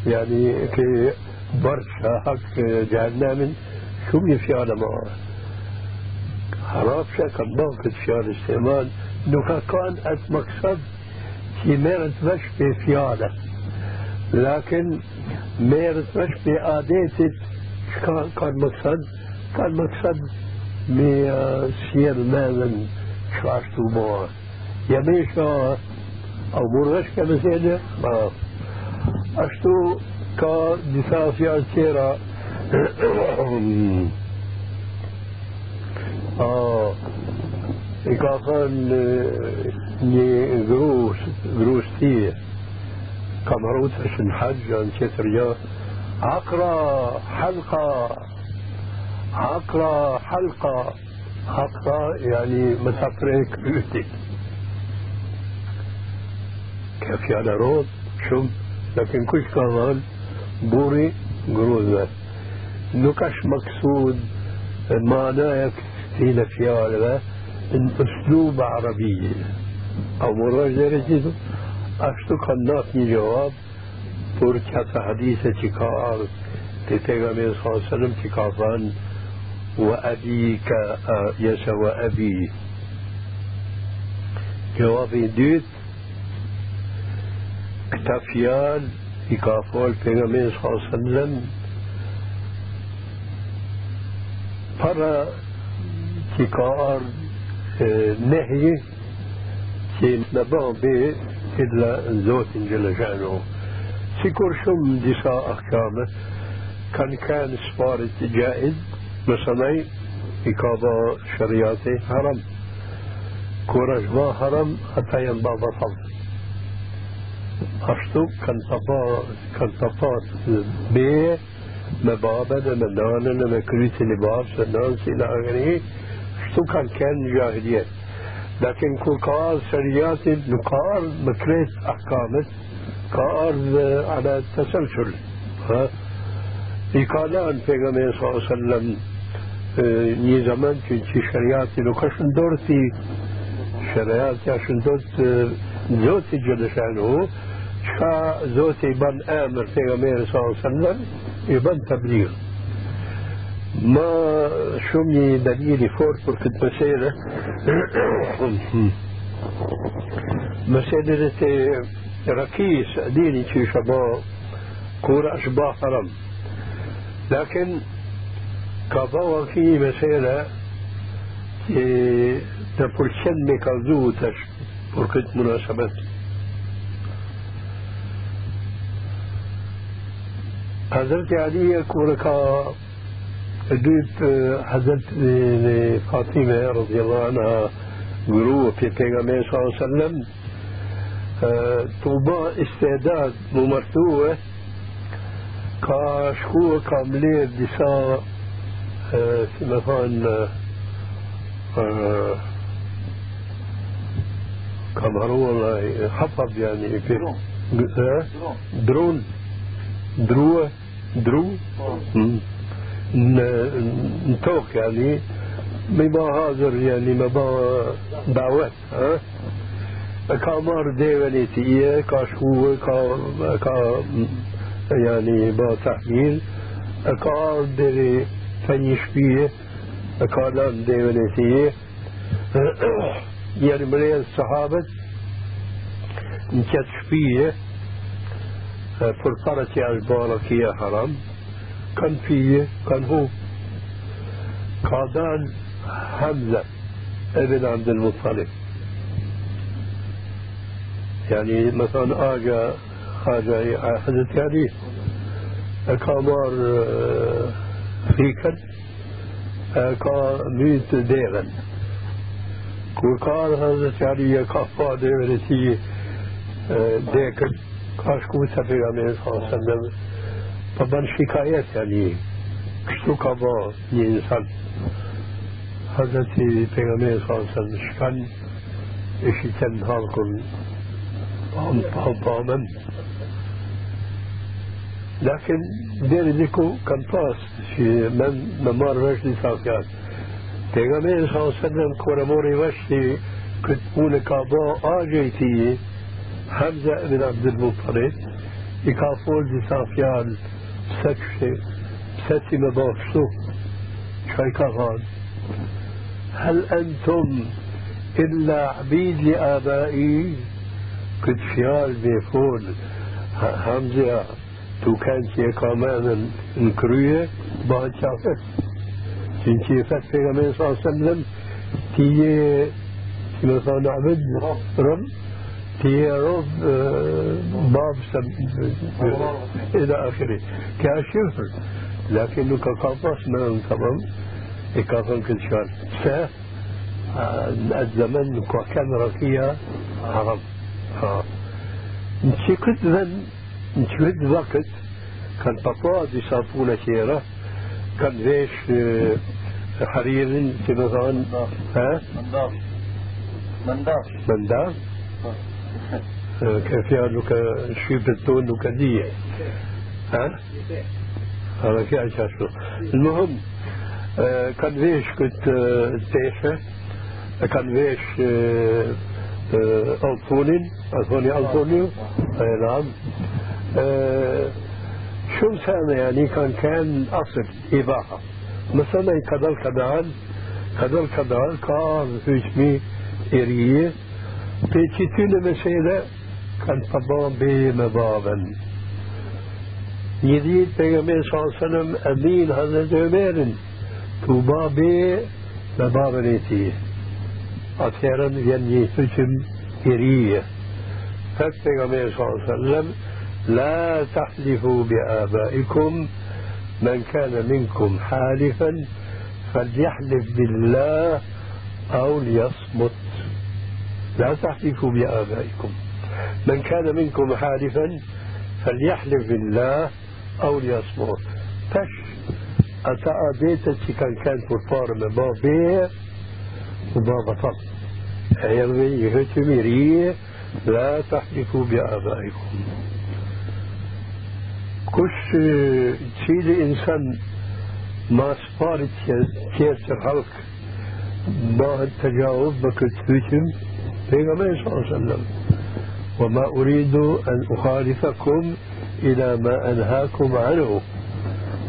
يعني كي برشا حق جهنم شو بيفعل معه حرام شكل موقف فعل استعمال. نوكا كان ات مقصد في ميرت مش في فعله لكن ميرت مش في عاداتك كان مقصد كان مقصد me sjell mendën që ashtu bëha. Jam isha au burresh ka mesele, ma ashtu ka disa fjalë tjera i ka thënë një grus, grus tije, kam harut është në haqë, në qëtër gjë, akra, halka, عقرة حلقة عقرة يعني مسافرة كبيرتي كيف يعني رود شم لكن كل كمان بوري جروزة نكش مقصود معناه في فيها ان أسلوب عربية أو مراجعة رجيدو أشتو كنات جواب پر کتا حدیث چی کا آرد تی پیغمبر صلی اللہ علیہ وسلم چی کا وأبيك يسوى أبي جوابي ديت كتافيال يكافول بيغمين صلى الله عليه وسلم. që ka ardhë نهيه كي نبغى به إلا زوت جل شأنه. سيكور شم ديسا أحكام كان كان سفارت جائز مثلاي إكابا شرياتي حرم. كورج ما حرم حتى ينبع بطل أشتو كان تطا كان تطا بيه مبابا مدانا مكريت لباب سنانس إلى آخره. سكر كان جاهلية لكن كل قار شريات نقار مكريس أحكامت قار على التسلسل يقال عن پیغمبر صلى الله عليه وسلم آه، ني زمان كنت شريات نقشن دورتي شريات عشان دورت زوتي جلشانه شا زوتي بن آمر پیغمبر صلى الله عليه وسلم يبن تبليغ ما شمي دليلي فور këtë mesele مسألة ركيس ديني شي شباب كورة أشباه حرام لكن كبوا في مسألة تپرسن me kalzu tash për këtë munasabet. Hazreti قلت آه، حضرت لفاطمة رضي الله عنها قروه في النبي صلى الله عليه وسلم. آه، توبا استعداد ممرتوه كشكوه كاملية دساء آه، في مثلا كما هو حفظ يعني في درون. درون. درو. درو, درو. نتوك يعني ما هاجر يعني ما دعوات ها؟ كامار ديوني تيه كاشو كا كا يعني با تحليل كامار ديري فنيش بيه كالان ديوني تيه يعني مليان صحابة نكتش بيه فرصارتي عجبالك يا حرام. كان فيه كان هو قادان حمزة ابن عبد المطلب. يعني مثلا آجا حاجة حدث يعني كامار فيكن كا ميت ديغن kur ka Hazreti Ali ka pa devën e tij dekën ka shku ban shikajet yani kështu ka bë një insan Hazreti pejgamberi sallallahu alaihi wasallam shkan e shiten halkun pamën لكن deri diku kanë pas që men me marrë vesh disa fjalë Pejgamberi sallallahu alaihi wasallam kur e mori vesh se këtë punë ka bë agjëti Hamza ibn Abdul Muttalib i ka fol disa fjalë pse kështu pse ti më bë kështu çka i ka thënë هل أنتم إلا عبيد لآبائي كنت فيال بيفول همزة تو كانت يقامان الكروية بعد شافت سنتي فات في غمين صلى الله عليه وسلم تي كما قال عبد رب تي رب باب سب إلى آخره. كاشفر لكنه كقاطس من طبعا إكافن كل شهر سه الزمن كان ركيا عرب. كنت ذن نشي كنت وقت كان بابا دي صافونة شيرة. كان ليش حرير في مثلا ها مندار مندار مندار كيف يعني شيب التون وكدية ها؟ هذا كي عشاشو المهم كان ليش كنت تيشة كان ليش ألطونين ألطوني ألطونيو أي نعم. شو سنة يعني كدل كدال كان كان طبعا بمبابا يديد بيغمبر صلى الله عليه وسلم أمين حضرت عمر توبا بمبابا نيتيه أخيرا يعني هجم إرية. فبيغمبر صلى الله عليه وسلم لا تحلفوا بآبائكم. من كان منكم حالفا فليحلف بالله أو ليصمت لا تحلفوا بآبائكم من كان منكم حالفا فليحلف بالله أو ليصمر فش أتا أبيتا كان كان فرطار من باب بير وباب فرط أيضي أيوة، يهتمري لا تحلفوا بآبائكم كش تشيد إنسان ما سبارت كيرت الحلق ما التجاوب بكتبتم بيغمبر صلى الله عليه وسلم وما أريد أن أخالفكم إلى ما أنهاكم عنه.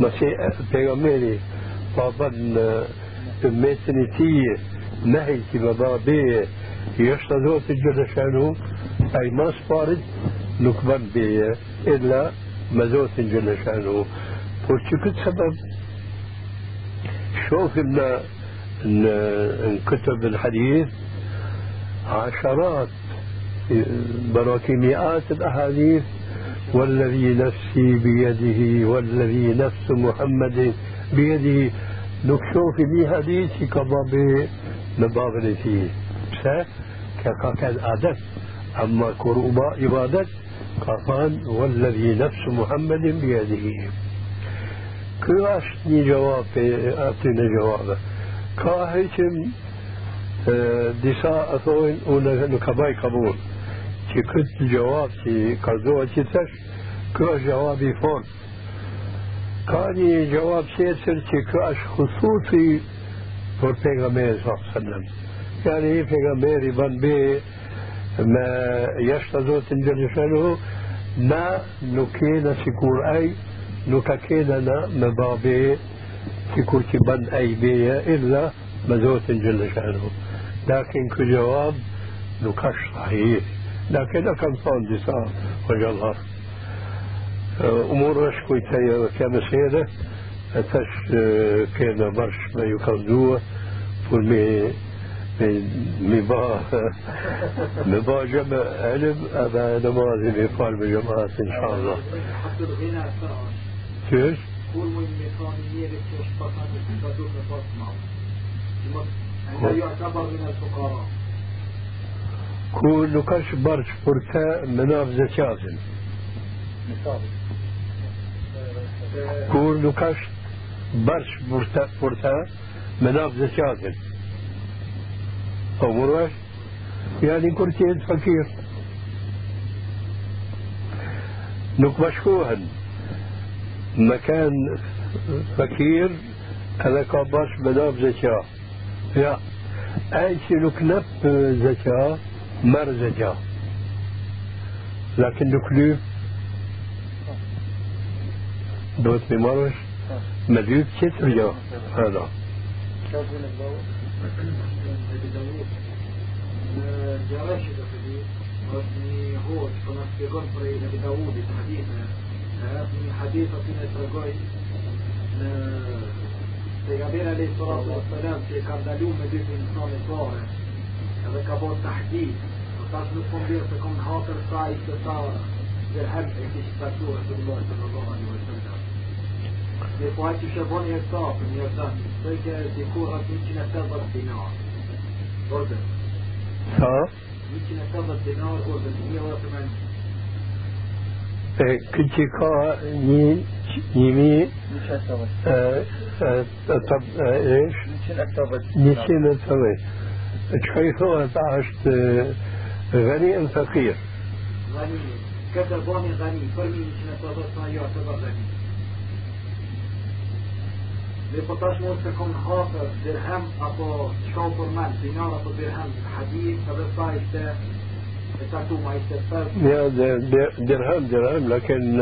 مسيح بيغمبري أمتني تي نهي بابي يشتدوت الجل شأنه. أي ما صارت نكبر بي إلا مزوت جل شأنه. وشكت سبب شوف إن كتب الحديث عشرات براكي مئات الأحاديث. والذي نفسي بيده والذي نفس محمد بيده. نكشوف بي حديث كباب مبابل فيه. بس كان عادت؟ أما كروبا عبادة كفان والذي نفس محمد بيده. Ky është një gjawab për aty disa e thojnë unë nuk ka baj kabul që këtë gjawab që ka zoha që tësh kë është gjawab i fort ka një gjawab qëtër që kë është khususi për pejgamberi sallam yani pejgamberi ban be me jashtë zotin gjëllëshanu na nuk kena sikur aj nuk ka kena me babe sikur që bën ai beja illa me Zotin Gjellë لكن كل جواب نكش صحيح لكن أكم صان دسا الله أمور أشكو كما سيدة أتش كينا برش ما يكندوه فلمي مبا مبا جمع علم أبا نمازي بفعل بجماعة إن شاء الله كيف؟ كل من مكان أنه يعتبر من الفقراء. كل نكاش برش فرتا مناف زكاة كل نكاش برش فرتا فرتا مناف زكاة أو مروش يعني كرتين فكير نكبشكوهن مكان فكير هذا كباش بداب زكاة يا. أي شيء نكنب زكاة مر زكاة لكن نكلوب دوت بمرش مدلوب كتر جا هذا. هو في غنفري نبي داوود حديث من حديث فينا ترجوي Pejgamberi alayhi salatu wassalam që ka ndaluar me dyfin në fare, edhe ka bërë tahdid, por tash nuk po mbir se kon hatër sa i të ta dhe hem e kishë pasuar të Allah sallallahu alaihi wasallam. Dhe po ai kishë bën një stop, një stop, se që dikur atë 180 dinar. Orde. Ha? 180 dinar ose 1000 euro për mend. Këtë ka një نيمي طب إيش؟ نسينا الثوي كيف عشت غني أم فقير؟ غني. كتبوني غني. فرمي نسينا صدقنا يعتبر غني. لبطاش موسكم خاطر درهم shkau për men, dinar apo dirhem, hadith, edhe sa ishte يا درهم درهم لكن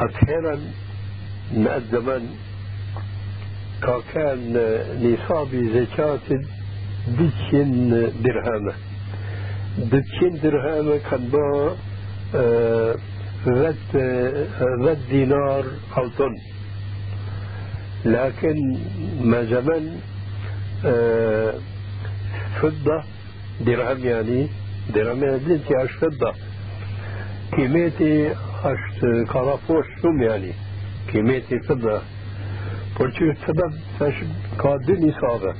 أحيانا مقدما كان نصاب زكاة دتشن درهم دتشن درهم كان با ذات ذات دينار أو طن. لكن ما زمن فضة درهم يعني درهم يعني بنتي اش فضة كيميتي اش كرافوش شوم يعني كيميتي فضة por që sebeb tash ka dy nisabe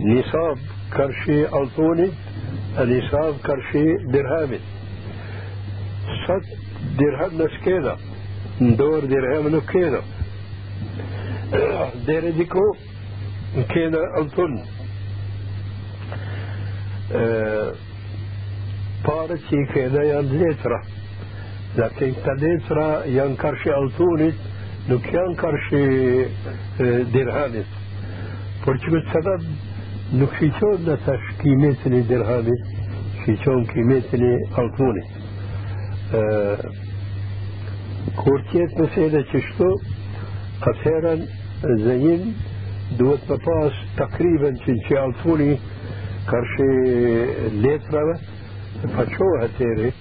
nisab kërshi altonit e nisab kërshi dirhamit sot dirhem në skena në dorë dirhem nuk kena deri diku kena altun pare që i kena janë letra lakin këta letra janë karshi altunit nuk janë karshi dirhamit por që këtë sebeb nuk shiqon në tash kimetin i dirhamit shiqon kimetin i altunit kur tjetë mesele që shtu atëherën zënjin duhet më pas takriben që që altuni karshi letrave qohet eri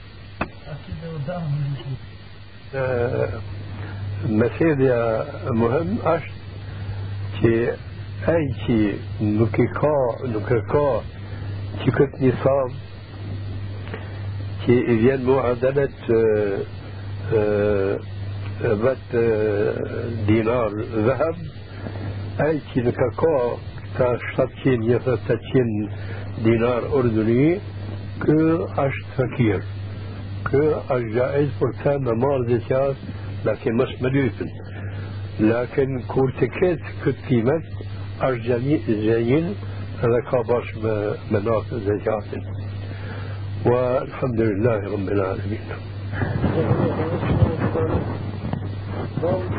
meselja muhem është që ai që nuk i ka nuk e ka që këtë një sabë që i vjen muadalet vet dinar ذهب أي كي كاكو تا 700 800 دينار أردني كو أشت فكير كو أش جائز برتا ممار زكاة لكن مش مليوتن لكن كورتكيت كت قيمة أش جميل هذا كاباش مناط زكاة والحمد لله رب العالمين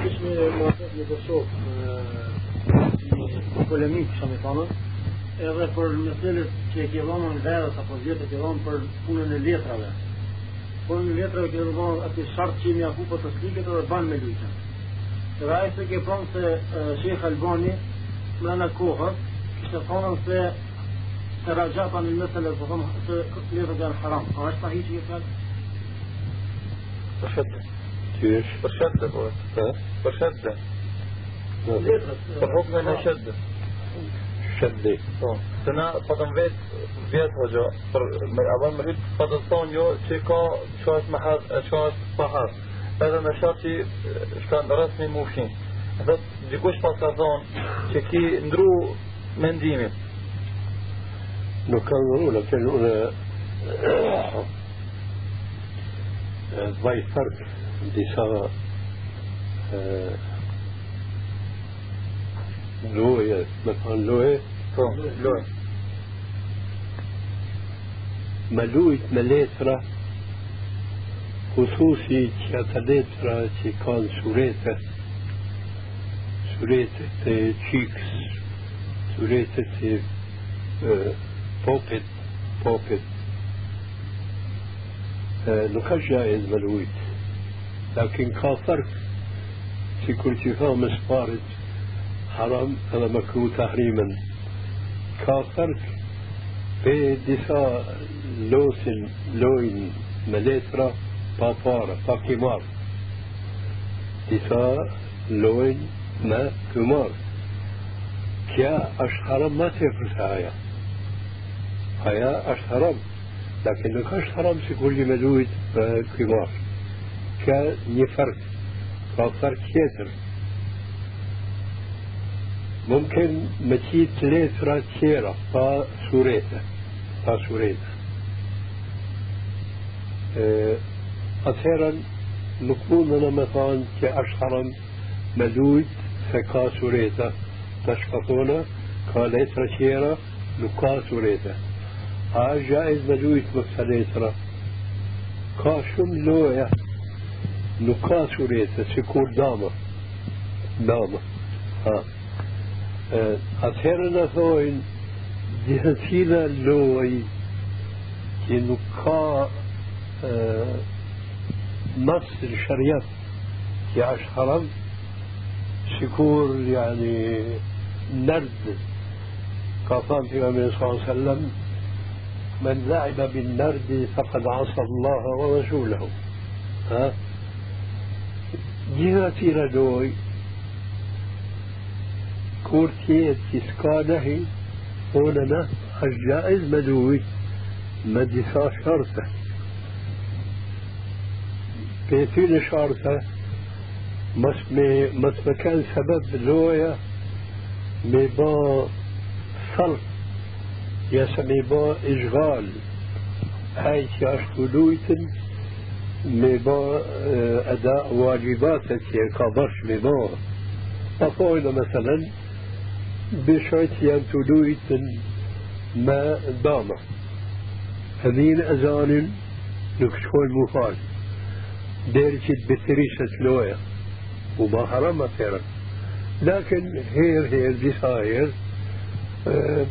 kishme muhabet në Kosovë një polemik që më thonë edhe për meselet që ke vënë në verës apo vjetë që vënë për punën e letrave. Punën e letrave që vënë atë shartë që më apo për të slikët edhe ban me lutje. Dhe ai se ke thonë se uh, Albani më në kohës kishte thonë se të rajapa në mesele po thonë se letrë janë haram. A është sahih që thotë? Përshëndetje. Ti je përshëndetje po. Përshëndetje. Letrët. Për hukmin e shëndetjes. بالحكم انها شدة شدة سنا فضم بيت بيت hoxha për me avon më rrit po të thonë jo që ka çosh me has çosh pa has edhe me shoh që shkan rasmi mufshin edhe dikush pas ka thonë që ki ndru mendimin نكرر لكن هنا ضي فرق دسا لوية مثلا خصوصي që letra që kanë surete suretet e qikës suretet e popit popit nuk ka jaiz me lujt lakin ka fark si kur që ka më sparit حرام هذا مكروه تحريما. كافرك في دسا لوسن لوين مليترا بافارة فاكيمار دسا لوين ما كمار كيا اش حرام ما تفرس هيا هيا اش حرام؟ لكن لو كاش حرام في كل مدويد كمار كا نفرك كافرك كيترك ممكن متيت لترة تيرة با سوريتا با سوريتا أثيرا نكون أنا مثلا كأشهرا مدود فكا سوريتا تشكطونا كاليترا تيرة نكا سوريتا ها جائز مجويت مكسليترا كاشم لويا نكا سوريتا سيكون داما. داما. ها. Atëherë në thojnë dihëtina loj që nuk ka نص الشريعة që është haram sikur yani nërd ka thënë pejgamberi sallallahu alaihi wasallam من لعب بالنرد فقد عصى الله ورسوله ها جهتي لدوي كورتيت إسكانه هوننا الجائز مدوي مدسا شرطة. بيتين شرطة مس مس مكان سبب لويا مبا صلح يسمي با إشغال. هاي تياشتو لويتن مبا أداء واجباتك كبرش مبا أفوينا مثلا بشوية ينتدويت ما دامه هذين أذان نكشكون مفال ديرشت بتريشة لويا وما حرام فعلا لكن هير هير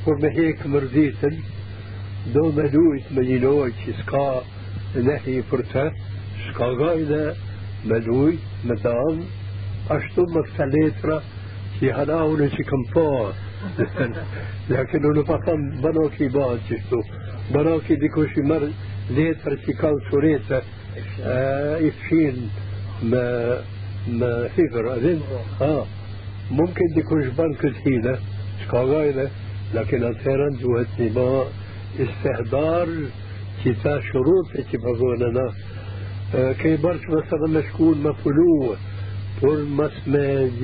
por me hek mërditën do me dujt me një lojë që s'ka nehi për të s'ka gajde me me me këta letra që që kam pa lakin unë pa tham banok i ba qështu banok i dikush i marë letër që kanë surete i fshin me me hifër adin آه ممكن ديكوش بنك الحيلة شكاغايلة لكن أثيرا جوهت نما استهدار كتا شروط كي بغوننا كي برش مثلا مشكون مفلوه por mas me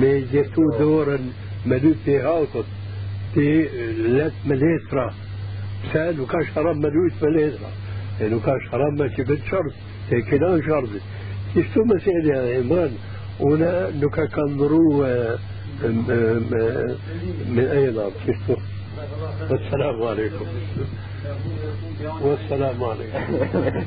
me gjetu dorën me dy të hakut ti let me letra pse nuk ka haram me lujt me letra e nuk ka haram me që bëtë shart te kena shartit kështu me sjellja e iman una nuk ka ka ndru من أي نار كشتو والسلام عليكم والسلام عليكم